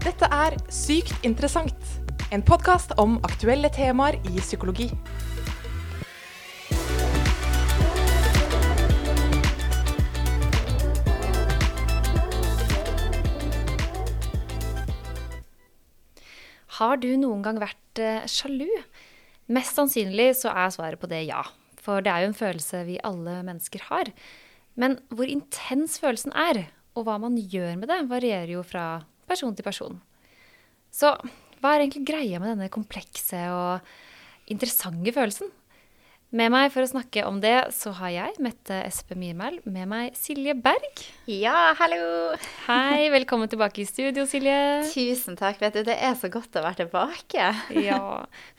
Dette er Sykt interessant, en podkast om aktuelle temaer i psykologi. Har du noen gang vært eh, sjalu? Mest sannsynlig så er svaret på det ja. For det er jo en følelse vi alle mennesker har. Men hvor intens følelsen er, og hva man gjør med det, varierer jo fra person til person. Så hva er egentlig greia med denne komplekse og interessante følelsen? Med meg for å snakke om det, så har jeg, Mette Espe Myrmæl, med meg Silje Berg. Ja, hallo! Hei, velkommen tilbake i studio, Silje. Tusen takk. Vet du, det er så godt å være tilbake. Ja,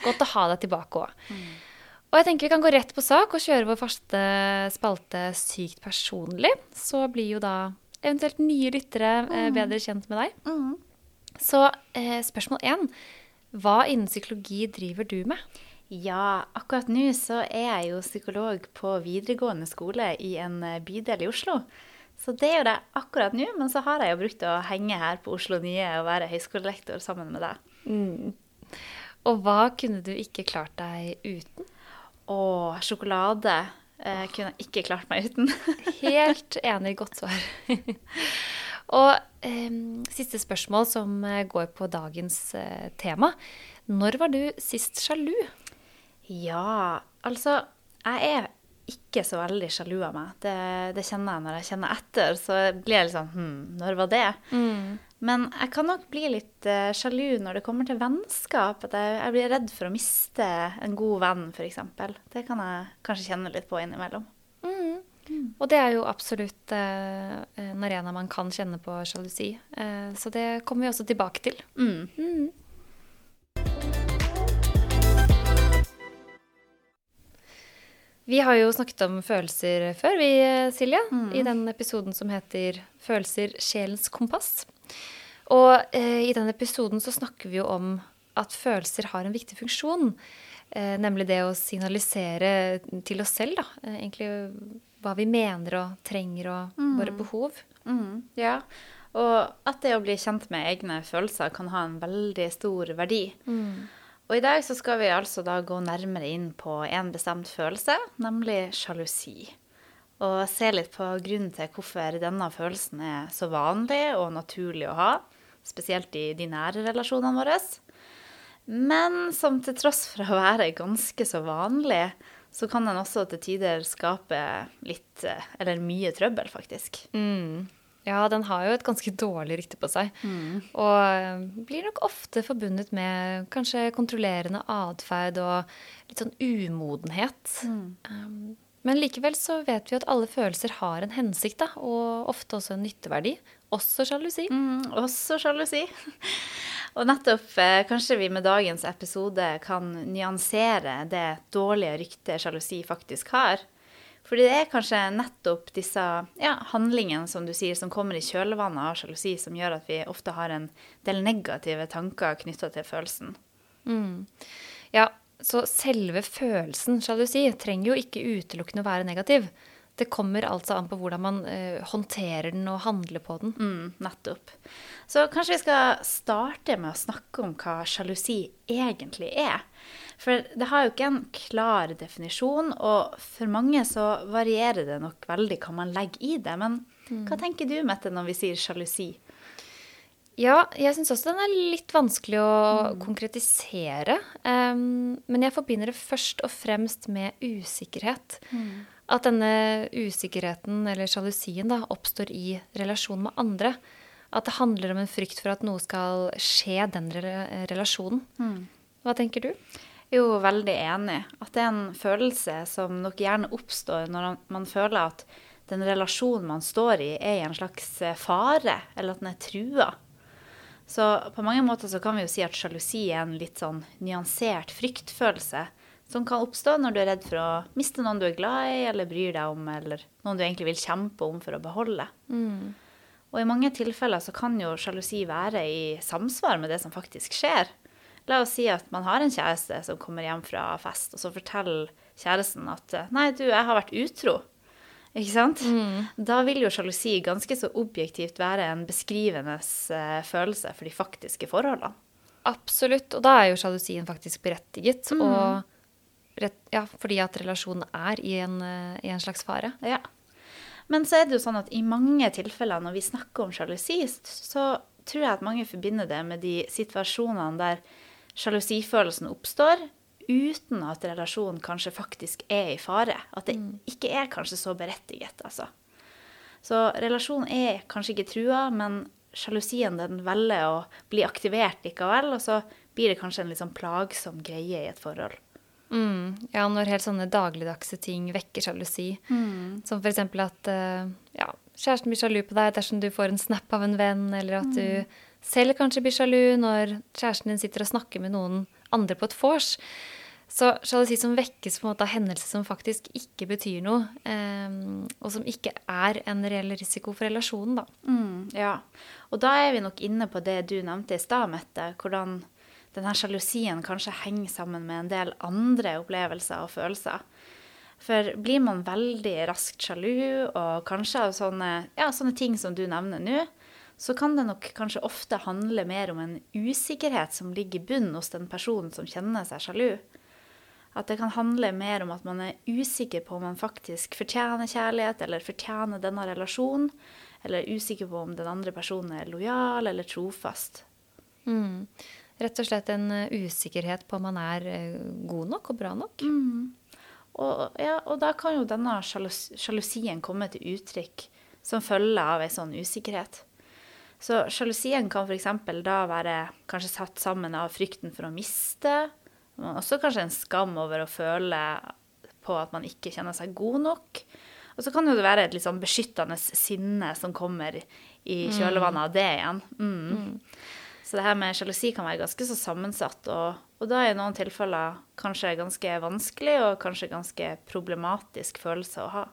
godt å ha deg tilbake òg. Og jeg tenker vi kan gå rett på sak og kjøre vår faste spalte Sykt personlig. Så blir jo da eventuelt nye lyttere eh, bedre kjent med deg. Så eh, spørsmål én. Hva innen psykologi driver du med? Ja, akkurat nå så er jeg jo psykolog på videregående skole i en eh, bydel i Oslo. Så det er jo det akkurat nå, men så har jeg jo brukt å henge her på Oslo Nye og være høyskolelektor sammen med deg. Og hva kunne du ikke klart deg uten? Å, sjokolade eh, kunne ikke klart meg uten. Helt enig, godt svar. og eh, siste spørsmål som eh, går på dagens eh, tema. Når var du sist sjalu? Ja, altså Jeg er ikke så veldig sjalu av meg. Det, det kjenner jeg når jeg kjenner etter. Så blir jeg litt sånn Hm, når var det? Men jeg kan nok bli litt uh, sjalu når det kommer til vennskap. At jeg, jeg blir redd for å miste en god venn, f.eks. Det kan jeg kanskje kjenne litt på innimellom. Og det er jo absolutt uh, en arena man kan kjenne på sjalusi. Uh, så det kommer vi også tilbake til. Mm. Vi har jo snakket om følelser før, vi, Silje. I den episoden som heter 'Følelser sjelens kompass'. Og eh, i den episoden så snakker vi jo om at følelser har en viktig funksjon. Eh, nemlig det å signalisere til oss selv, da. Eh, egentlig hva vi mener og trenger og våre behov. Mm, ja. Og at det å bli kjent med egne følelser kan ha en veldig stor verdi. Og i dag så skal vi altså da gå nærmere inn på en bestemt følelse, nemlig sjalusi. Og se litt på grunnen til hvorfor denne følelsen er så vanlig og naturlig å ha, spesielt i de nære relasjonene våre. Men som til tross for å være ganske så vanlig, så kan den også til tider skape litt, eh, eller mye trøbbel, faktisk. Ja, den har jo et ganske dårlig rykte på seg. Og eh, blir nok ofte forbundet med kanskje kontrollerende atferd og litt sånn umodenhet. Um, men likevel så vet vi at alle følelser har en hensikt, da, og ofte også en nytteverdi. Også sjalusi. Mm, også sjalusi. Og nettopp eh, kanskje vi med dagens episode kan nyansere det dårlige ryktet sjalusi faktisk har. Fordi det er kanskje nettopp disse ja, handlingene som du sier, som kommer i kjølvannet av sjalusi, som gjør at vi ofte har en del negative tanker knytta til følelsen. Ja, så selve følelsen sjalusi trenger jo ikke utelukkende å være negativ. Det kommer altså an på hvordan man eh, håndterer den og handler på den. Mm, nettopp. Så kanskje vi skal starte med å snakke om hva sjalusi egentlig er. For det har jo ikke en klar definisjon, og for mange så varierer det nok veldig hva man legger i det. Men hva tenker du, Mette, når vi sier sjalusi? Ja, jeg syns også den er litt vanskelig å konkretisere. Um, men jeg forbinder det først og fremst med usikkerhet. At denne usikkerheten, eller sjalusien, da, oppstår i relasjon med andre. At det handler om en frykt for at noe skal skje den rela- relasjonen. Hva tenker du? Jo, veldig enig. At det er en følelse som nok gjerne oppstår når man føler at den relasjonen man står i, er i en slags eh, fare, eller at den er trua. Så på mange måter så kan vi jo si at sjalusi er en litt sånn nyansert fryktfølelse som kan oppstå når du er redd for å miste noen du er glad i, eller bryr deg om, eller noen du egentlig vil kjempe om for å beholde. Og i mange tilfeller så kan jo sjalusi være i samsvar med det som faktisk skjer. La oss si at man har en kjæreste som kommer hjem fra fest, og så forteller kjæresten at nei, du, jeg har vært utro. Ikke sant? Da vil jo sjalusi ganske så objektivt være en beskrivende eh, følelse for de faktiske forholdene. Absolutt. Og da er jo sjalusien faktisk berettiget. Og rett, ja, fordi at relasjonen er i en, eh, i en slags fare. Ja. Men så er det jo sånn at i mange tilfeller når vi snakker om sjalusi, så tror jeg at mange forbinder det med de situasjonene der sjalusifølelsen oppstår uten at relasjonen kanskje faktisk er i fare. At det ikke er kanskje så berettiget, altså. Så relasjonen er kanskje ikke trua, men sjalusien den velger å bli aktivert likevel, og så blir det kanskje en litt sånn plagsom greie i et forhold. Mm. Ja, når helt sånne dagligdagse ting vekker sjalusi. Som for eksempel at eh, ja, kjæresten blir sjalu på deg dersom du får en snap av en venn, eller at du selv kanskje blir sjalu når kjæresten din sitter og snakker med noen andre på et vors. Så sjalusi som vekkes på en måte av hendelser som faktisk ikke betyr noe, eh, og som ikke er en reell risiko for relasjonen, da. Mm, ja. Og da er vi nok inne på det du nevnte i stad, Mette. Hvordan denne sjalusien kanskje henger sammen med en del andre opplevelser og følelser. For blir man veldig raskt sjalu, og kanskje av sånne, ja, sånne ting som du nevner nå, så kan det nok kanskje ofte handle mer om en usikkerhet som ligger i bunnen hos den personen som kjenner seg sjalu. At det kan handle mer om at man er usikker på om man faktisk fortjener kjærlighet, eller fortjener denne relasjonen, eller er usikker på om den andre personen er lojal eller trofast. Mm. Rett og slett en eh, usikkerhet på om man er eh, god nok og bra nok. Og, ja, og da kan jo denne sjalusien komme til uttrykk som følge av en sånn usikkerhet. Så sjalusien kan f.eks. da være kanskje satt sammen av frykten for å miste, men også kanskje en skam over å føle på at man ikke kjenner seg god nok. Og så kan jo det være et litt sånn beskyttende sinne som kommer i kjølvannet av det igjen. Mm. Så det her med sjalusi kan være ganske så sammensatt, og, og da er i noen tilfeller kanskje ganske vanskelig og kanskje ganske problematisk følelse å ha.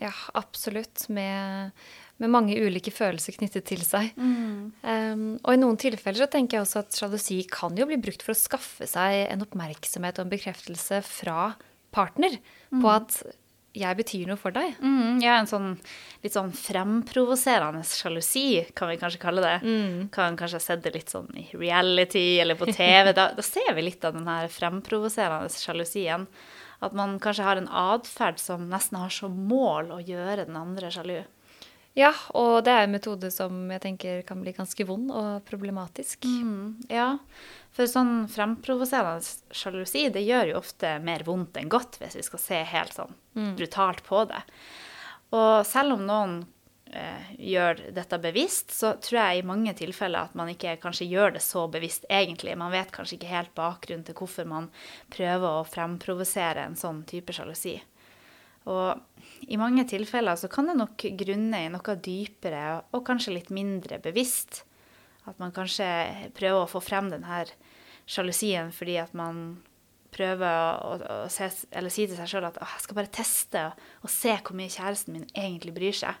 Ja, absolutt. Med, med mange ulike følelser knyttet til seg. Um, og i noen tilfeller så tenker jeg også at sjalusi kan jo bli brukt for å skaffe seg en oppmerksomhet og en bekreftelse fra partner på at jeg betyr noe for deg. Mm, ja, en sånn litt sånn fremprovoserende sjalusi, kan vi kanskje kalle det. Kan kanskje ha sett det litt sånn i reality eller på TV. Da, da ser vi litt av den her fremprovoserende sjalusien. At man kanskje har en atferd som nesten har som mål å gjøre den andre sjalu. Ja, og det er en metode som jeg tenker kan bli ganske vond og problematisk. Mm, ja, for sånn fremprovoserende sjalusi, det gjør jo ofte mer vondt enn godt, hvis vi skal se helt sånn brutalt på det. Og selv om noen eh, gjør dette bevisst, så tror jeg i mange tilfeller at man ikke kanskje gjør det så bevisst egentlig. Man vet kanskje ikke helt bakgrunnen til hvorfor man prøver å fremprovosere en sånn type sjalusi. Og i mange tilfeller så kan det nok grunne i noe dypere og kanskje litt mindre bevisst. At man kanskje prøver å få frem denne sjalusien fordi at man prøver å, å se, eller si til seg sjøl at «Åh, jeg skal bare teste og, og se hvor mye kjæresten min egentlig bryr seg.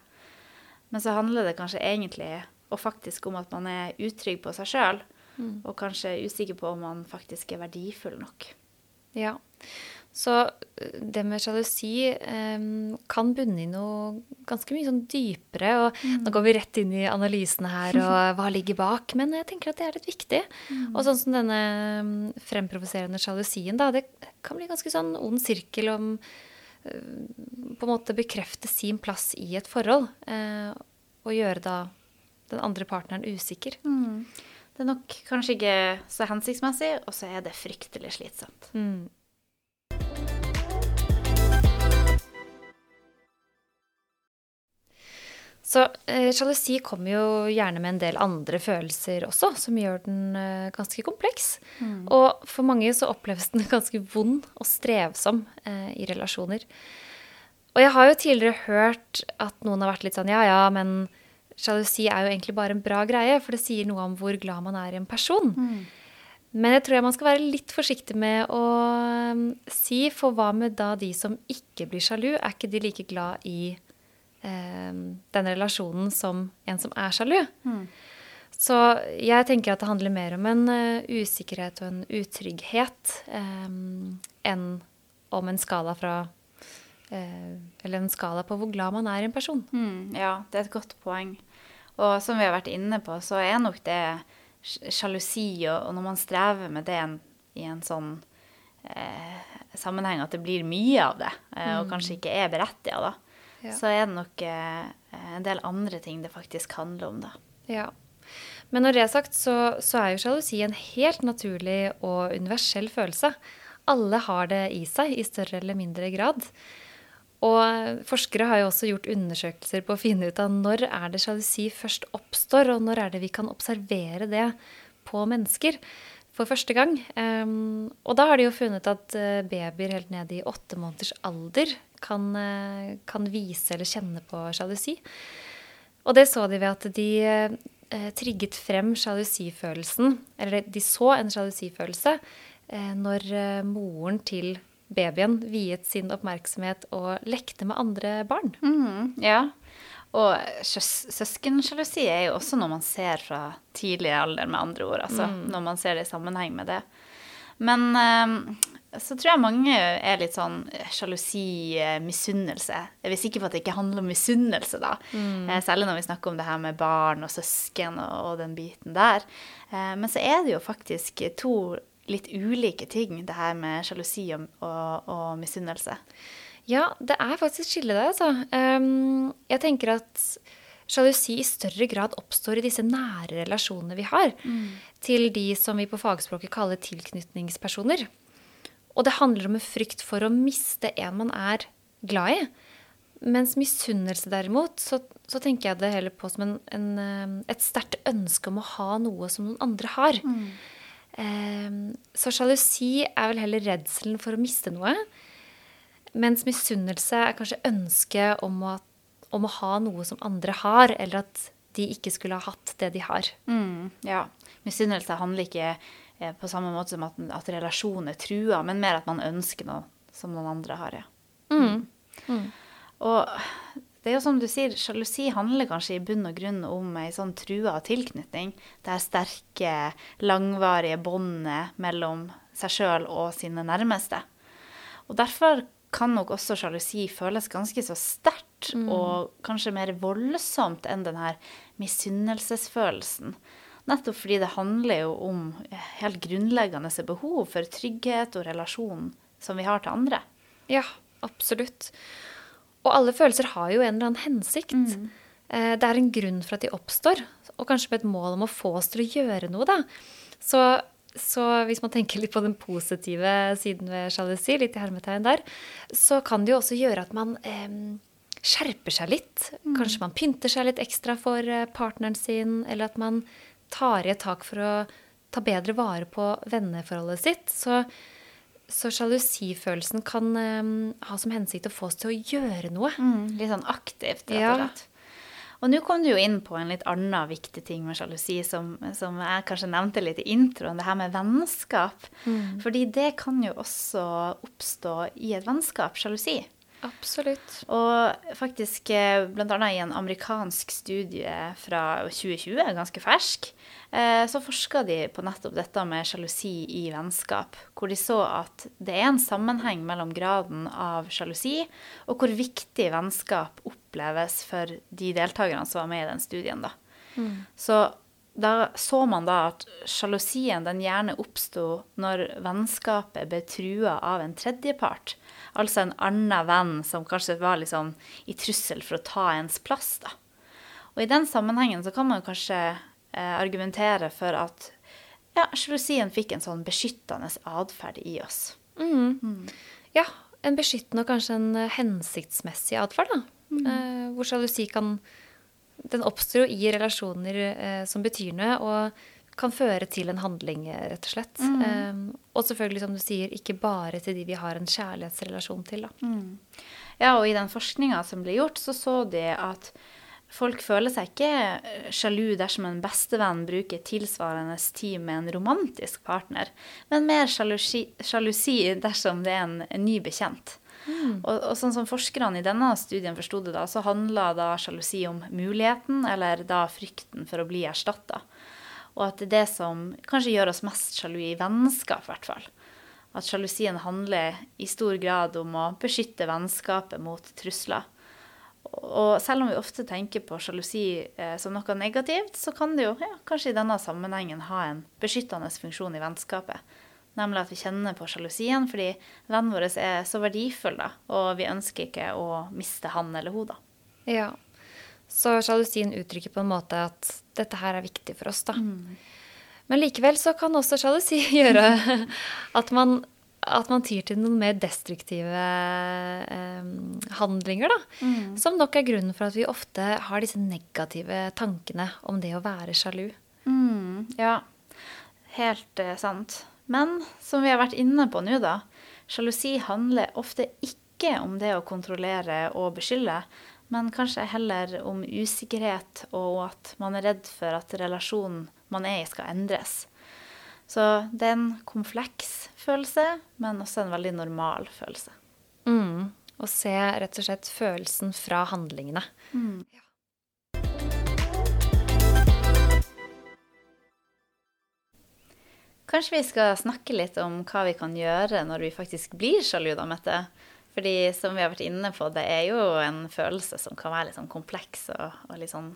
Men så handler det kanskje egentlig og faktisk om at man er utrygg på seg sjøl. Og kanskje usikker på om man faktisk er verdifull nok. Ja. Så eh, det med sjalusi um, kan bunne i noe ganske mye sånn dypere. Og nå går vi rett inn i analysene her og hva ligger bak. Men jeg tenker at det er litt viktig. Og sånn som denne mm, fremprovoserende sjalusien, da. Det kan bli ganske sånn ond sirkel om eh, på en måte bekrefte sin plass i et forhold. Eh, og gjøre da den andre partneren usikker. Det er nok kanskje ikke så hensiktsmessig, og så er det fryktelig slitsomt. Så eh, sjalusi kommer jo gjerne med en del andre følelser også, som gjør den eh, ganske kompleks. Og for mange så oppleves den ganske vond og strevsom eh, i relasjoner. Og jeg har jo tidligere hørt at noen har vært litt sånn ja ja, men sjalusi er jo egentlig bare en bra greie, for det sier noe om hvor glad man er i en person. Men jeg tror jeg man skal være litt forsiktig med å um, si, for hva med da de som ikke blir sjalu? Er ikke de like glad i eh, den relasjonen som en som er sjalu? Så jeg tenker at det handler mer om en eh, usikkerhet og en utrygghet eh, enn om en skala fra eh, Eller en skala på hvor glad man er i en person. Mm, ja, det er et godt poeng. Og som vi har vært inne på, så er nok det sjalusi, og, når man strever med det en, i en sånn eh, sammenheng at det blir mye av det, eh, og kanskje ikke er berettiga, da, Ja. så er det nok eh, en del andre ting det faktisk handler om, da. Ja. Men når det er sagt, så, så er jo sjalusi en helt naturlig og universell følelse. Alle har det i seg i større eller mindre grad. Og forskere har jo også gjort undersøkelser på å finne ut av når er det sjalusi først oppstår, og når er det vi kan observere det på mennesker for første gang. Um, og da har de jo funnet at eh, babyer helt ned i åtte måneders alder kan, eh, kan vise eller kjenne på sjalusi. Og det så de ved at de eh, trigget frem sjalusifølelsen, eller de så en sjalusifølelse, eh, når moren til babyen viet sin oppmerksomhet og lekte med andre barn. Mm, ja. Og søs søskensjalusi er jo også noe man ser fra tidlig alder, med andre ord. Altså, Når man ser det i sammenheng med det. Men så tror jeg mange er litt sånn sjalusi, eh, misunnelse. Jeg er sikker på at det ikke handler om misunnelse, da. Mm. Særlig når vi snakker om det her med barn og søsken og, og den biten der. Eh, men så er det jo faktisk to litt ulike ting, det her med sjalusi og, og, og misunnelse. Ja, det er faktisk skille der, altså. Um, jeg tenker at sjalusi i større grad oppstår i disse nære relasjonene vi har, til de som vi på fagspråket kaller tilknytningspersoner. Og det handler om en frykt for å miste en man er glad i. Mens misunnelse derimot, så, så tenker jeg det heller på som en, en, um, et sterkt ønske om å ha noe som noen andre har. Um, så sjalusi er vel heller redselen for å miste noe. Mens misunnelse er kanskje ønsket om om å ha noe som andre har, eller at de ikke skulle ha hatt det de har. Mm, ja. Misunnelse handler ikke eh, på samme måte som at, at relasjonen er trua, men mer at man ønsker noe som noen andre har. Ja. Og det er jo som du sier, sjalusi handler kanskje i bunn og grunn om ei sånn trua tilknytning. Det her sterke, langvarige båndet mellom seg sjøl og sine nærmeste. Og derfor kan nok også sjalusi føles ganske så sterkt og kanskje mer voldsomt enn den her misunnelsesfølelsen. Nettopp fordi det handler jo om helt grunnleggende behov for trygghet og relasjon som vi har til andre. Ja, absolutt. Og alle følelser har jo en eller annen hensikt. Mm. Det er en grunn for at de oppstår, og kanskje med et mål om å få oss til å gjøre noe, da. Så, så hvis man tenker litt på den positive siden ved sjalusi, litt i hermetegn der, så kan det jo også gjøre at man eh, skjerper seg litt. Kanskje man pynter seg litt ekstra for eh, partneren sin, eller at man tar i et tak for å ta bedre vare på venneforholdet sitt. Så så sjalusifølelsen kan um, ha som hensikt å få oss til å gjøre noe. Litt sånn aktivt, rett og Ja. Og nå kom du jo inn på en litt annen viktig ting med sjalusi, som, som jeg kanskje nevnte litt i introen, det her med vennskap. Fordi det kan jo også oppstå i et vennskap, sjalusi. Absolutt. Og faktisk bl.a. blant annet i en amerikansk studie fra 2020, ganske fersk, eh, så forska de på nettopp dette med sjalusi i vennskap. Hvor de så at det er en sammenheng mellom graden av sjalusi og hvor viktig vennskap oppleves for de deltakerne som var med i den studien. Da. Så da så man da at sjalusien den gjerne oppsto når vennskapet ble trua av en tredjepart. Altså en annen venn som kanskje var liksom i trussel for å ta ens plass. da. Og i den sammenhengen så kan man kanskje eh, argumentere for at ja, sjalusien fikk en sånn beskyttende atferd i oss. Ja, en beskyttende og kanskje en eh, hensiktsmessig atferd, da. Eh, hvor sjalusi kan Den oppstår jo i relasjoner eh, som betyr noe, og kan føre til en handling, eh, rett og slett. Eh, og selvfølgelig, som du sier, ikke bare til de vi har en kjærlighetsrelasjon til, da. Ja, og i den forskninga som ble gjort, så så de at folk føler seg ikke eh, sjalu dersom en bestevenn bruker tilsvarende tid med en romantisk partner, men mer sjalusi, dersom det er en, en ny bekjent. Og, og sånn som forskerne i denne studien forsto det, da, så handla da sjalusi om muligheten, eller da frykten for å bli erstatta. Og at det er det som kanskje gjør oss mest sjalu i vennskap, i hvert fall. at sjalusien handler i stor grad om å beskytte vennskapet mot trusler. Og selv om vi ofte tenker på sjalusi eh, som noe negativt, så kan det jo ja, kanskje i denne sammenhengen ha en beskyttende funksjon i vennskapet. Nemlig at vi kjenner på sjalusien fordi vennen vår er så verdifull, da, og vi ønsker ikke å miste han eller hun. da. Ja. Så sjalusien uttrykker på en måte at dette her er viktig for oss, da. Men likevel så kan også sjalusi gjøre at man, at man tyr til noen mer destruktive eh, handlinger, da. Som nok er grunnen for at vi ofte har disse negative tankene om det å være sjalu. Mm, ja, helt eh, sant. Men som vi har vært inne på nå, da. Sjalusi handler ofte ikke om det å kontrollere og beskylde, men kanskje heller om usikkerhet og at man er redd for at relasjonen man er i, skal endres. Så det er en kompleks følelse, men også en veldig normal følelse. Mm. Å se rett og slett følelsen fra handlingene. Kanskje vi skal snakke litt om hva vi kan gjøre når vi faktisk blir sjalu, da, Mette. Fordi som vi har vært inne på, det er jo en følelse som kan være litt sånn kompleks og, og litt sånn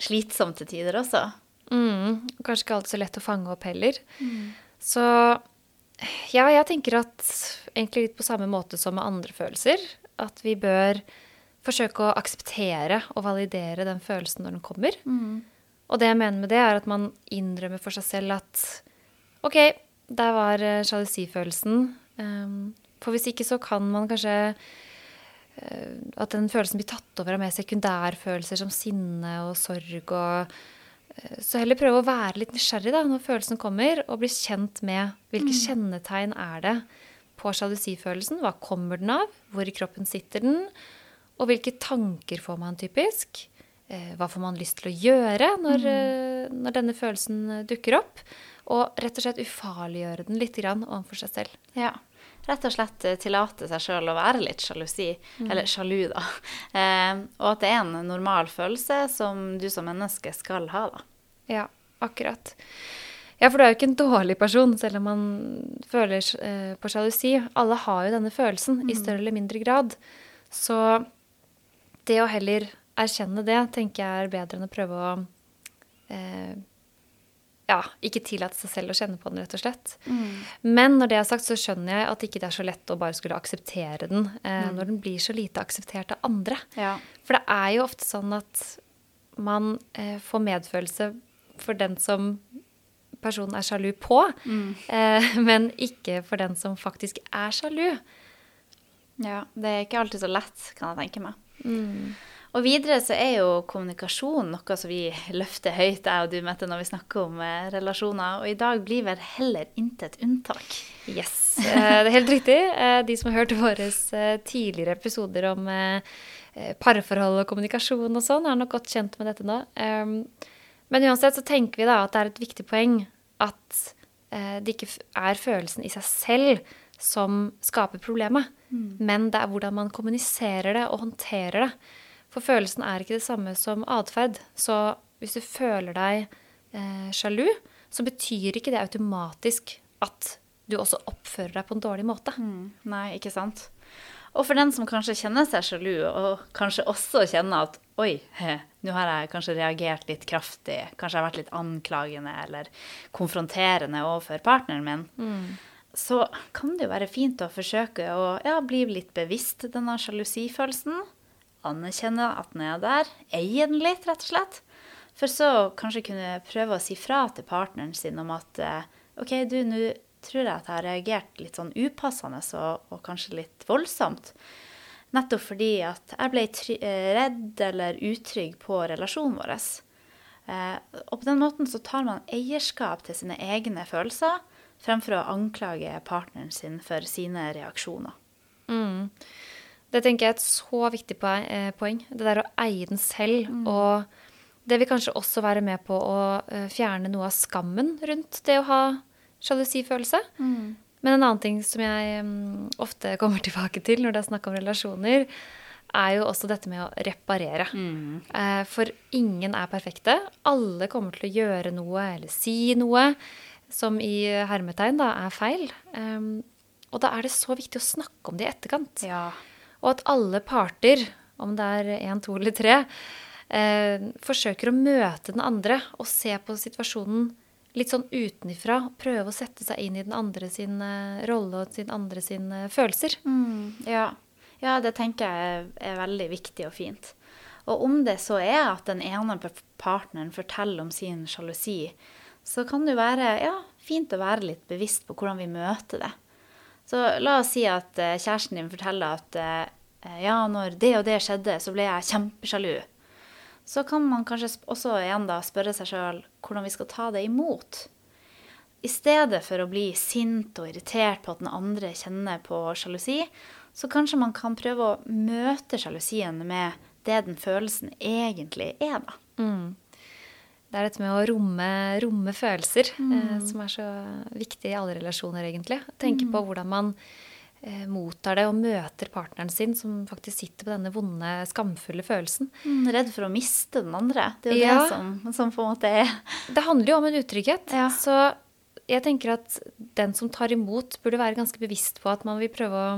slitsom til tider også. Mm. Kanskje ikke alltid så lett å fange opp heller. Så ja, jeg tenker at egentlig litt på samme måte som med andre følelser, at vi bør forsøke å akseptere og validere den følelsen når den kommer. Og det jeg mener med det, er at man innrømmer for seg selv at OK, der var eh, sjalusifølelsen. Um, for hvis ikke så kan man kanskje eh, At den følelsen blir tatt over av mer sekundærfølelser som sinne og sorg og eh, Så heller prøve å være litt nysgjerrig da, når følelsen kommer, og bli kjent med hvilke kjennetegn er det på sjalusifølelsen. Hva kommer den av? Hvor i kroppen sitter den? Og hvilke tanker får man typisk? Hva får man lyst til å gjøre når, mm. når denne følelsen dukker opp? Og rett og slett ufarliggjøre den litt grann overfor seg selv. Ja. Rett og slett eh, tillate seg sjøl å være litt sjalusi, eller sjalu, da. Eh, og at det er en normal følelse som du som menneske skal ha, da. Ja, akkurat. Ja, for du er jo ikke en dårlig person selv om man føler eh, på sjalusi. Alle har jo denne følelsen i større eller mindre grad. Så det å heller erkjenne det, tenker jeg er bedre enn å prøve å eh, ja, ikke tillate seg selv å kjenne på den, rett og slett. Men når det er sagt, så skjønner jeg at ikke det er så lett å bare skulle akseptere den eh, når den blir så lite akseptert av andre. Ja. For det er jo ofte sånn at man eh, får medfølelse for den som personen er sjalu på, eh, men ikke for den som faktisk er sjalu. Ja, det er ikke alltid så lett, kan jeg tenke meg. Og videre så er jo kommunikasjon noe som vi løfter høyt, jeg og du, Mette, når vi snakker om eh, relasjoner. Og i dag blir vel heller intet unntak. Yes, eh, det er helt riktig. Eh, De som har hørt våre tidligere episoder om parforhold og kommunikasjon og sånn, er nok godt kjent med dette nå. Um, Men uansett så tenker vi da at det er et viktig poeng at eh, det ikke er følelsen i seg selv som skaper problemet, men det er hvordan man kommuniserer det og håndterer det. For følelsen er ikke det samme som atferd. Så hvis du føler deg eh, sjalu, så betyr ikke det automatisk at du også oppfører deg på en dårlig måte. Nei, ikke sant? Og for den som kanskje kjenner seg sjalu, og kanskje også kjenner at oi, nå har jeg kanskje reagert litt kraftig, kanskje jeg har vært litt anklagende eller konfronterende overfor partneren min, så kan det jo være fint å forsøke å ja, bli litt bevisst denne sjalusifølelsen. Anerkjenne at den er der. Eie den litt, rett og slett. For så kanskje kunne prøve å si fra til partneren sin om at eh, OK, du, nå tror jeg at jeg har reagert litt sånn upassende og, og kanskje litt voldsomt. Nettopp fordi at jeg ble eh, redd eller utrygg på relasjonen vår. Eh, og på den måten så tar man eierskap til sine egne følelser, fremfor å anklage partneren sin for sine reaksjoner. Det tenker jeg er et så viktig poeng. eh. Det der å eie den selv. Og det vil kanskje også være med på å eh, fjerne noe av skammen rundt det å ha sjalusifølelse. Men en annen ting som jeg mm, ofte kommer tilbake til når det er snakk om relasjoner, er jo også dette med å reparere. Mm. For ingen er perfekte. Alle kommer til å gjøre noe eller si noe som i hermetegn da er feil. Um, Og da er det så viktig å snakke om det i etterkant. Ja. Og at alle parter, om det er én, to eller tre, eh, forsøker å møte den andre og se på situasjonen litt sånn utenifra. Prøve å sette seg inn i den andre sin eh, rolle og sin andre sine følelser. Mm, ja. ja, det tenker jeg er veldig viktig og fint. Og om det så er at den ene partneren forteller om sin sjalusi, så kan det jo være ja, fint å være litt bevisst på hvordan vi møter det. Så la oss si at eh, kjæresten din forteller at eh, ja, når det og det skjedde, så ble jeg kjempesjalu. Så kan man kanskje også igjen da spørre seg sjøl hvordan vi skal ta det imot. I stedet for å bli sint og irritert på at den andre kjenner på sjalusi, så kanskje man kan prøve å møte sjalusien med det den følelsen egentlig er, da. Mm. Det er dette med å romme, romme følelser mm. eh, som er så viktig i alle relasjoner, egentlig. Tenke mm. på hvordan man eh, mottar det og møter partneren sin som faktisk sitter på denne vonde, skamfulle følelsen. Mm, redd for å miste den andre. Det er jo ja. det som, som, på en måte er Det handler jo om en utrygghet. Ja. Så jeg tenker at den som tar imot, burde være ganske bevisst på at man vil prøve å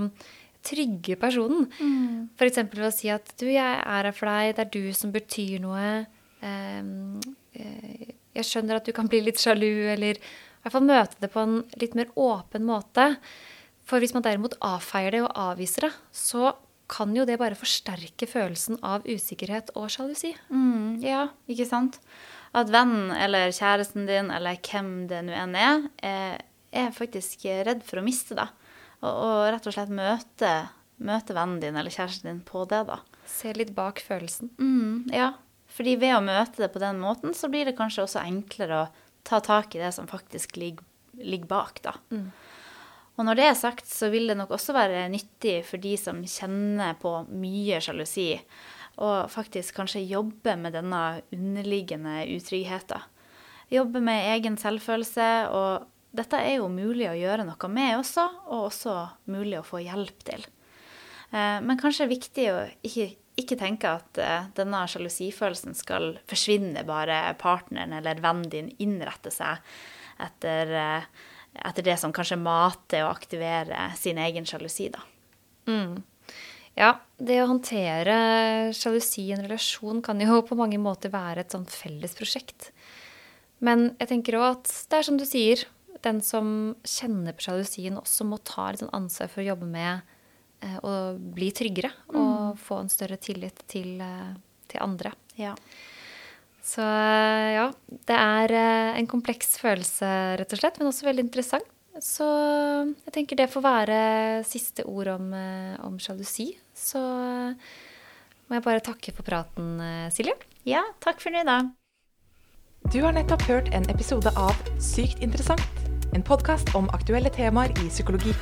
trygge personen. Mm. F.eks. ved å si at du, jeg er her for deg, det er du som betyr noe. Um, jeg skjønner at du kan bli litt sjalu, eller i hvert fall møte det på en litt mer åpen måte. For hvis man derimot avfeier det og avviser det, så kan jo det bare forsterke følelsen av usikkerhet og sjalusi. Mm, ja, ikke sant? At vennen eller kjæresten din eller hvem det nå enn er, er faktisk redd for å miste deg. Og, og rett og slett møte, møte, vennen din eller kjæresten din på det, da. Se litt bak følelsen. Mm, ja. Fordi ved å møte det på den måten, så blir det kanskje også enklere å ta tak i det som faktisk ligger, ligger bak, da. Mm. Og når det er sagt, så vil det nok også være nyttig for de som kjenner på mye sjalusi, og faktisk kanskje jobbe med denne underliggende utryggheten. Jobbe med egen selvfølelse og dette er jo mulig å gjøre noe med også, og også mulig å få hjelp til. Eh, men kanskje det er viktig å ikke, ikke tenke at eh, denne sjalusifølelsen skal forsvinne bare partneren eller vennen din innretter seg etter, eh, etter, det som kanskje mater og aktiverer sin egen sjalusi, da. Mm. Ja, det å håndtere sjalusi i en relasjon kan jo på mange måter være et sånt felles prosjekt. Men jeg tenker òg at det er som du sier, den som kjenner på sjalusien, også må ta litt sånn ansvar for å jobbe med eh, å bli tryggere mm. Og få en større tillit til, eh, til andre. Ja. Så eh, ja, det er eh, en kompleks følelse, rett og slett, men også veldig interessant. Så jeg tenker det får være siste ord om, om sjalusi. Så må jeg bare takke for praten, Silje. Ja, takk for nå, da. Du har nettopp hørt en episode av Sykt interessant en podkast om aktuelle temaer i psykologi.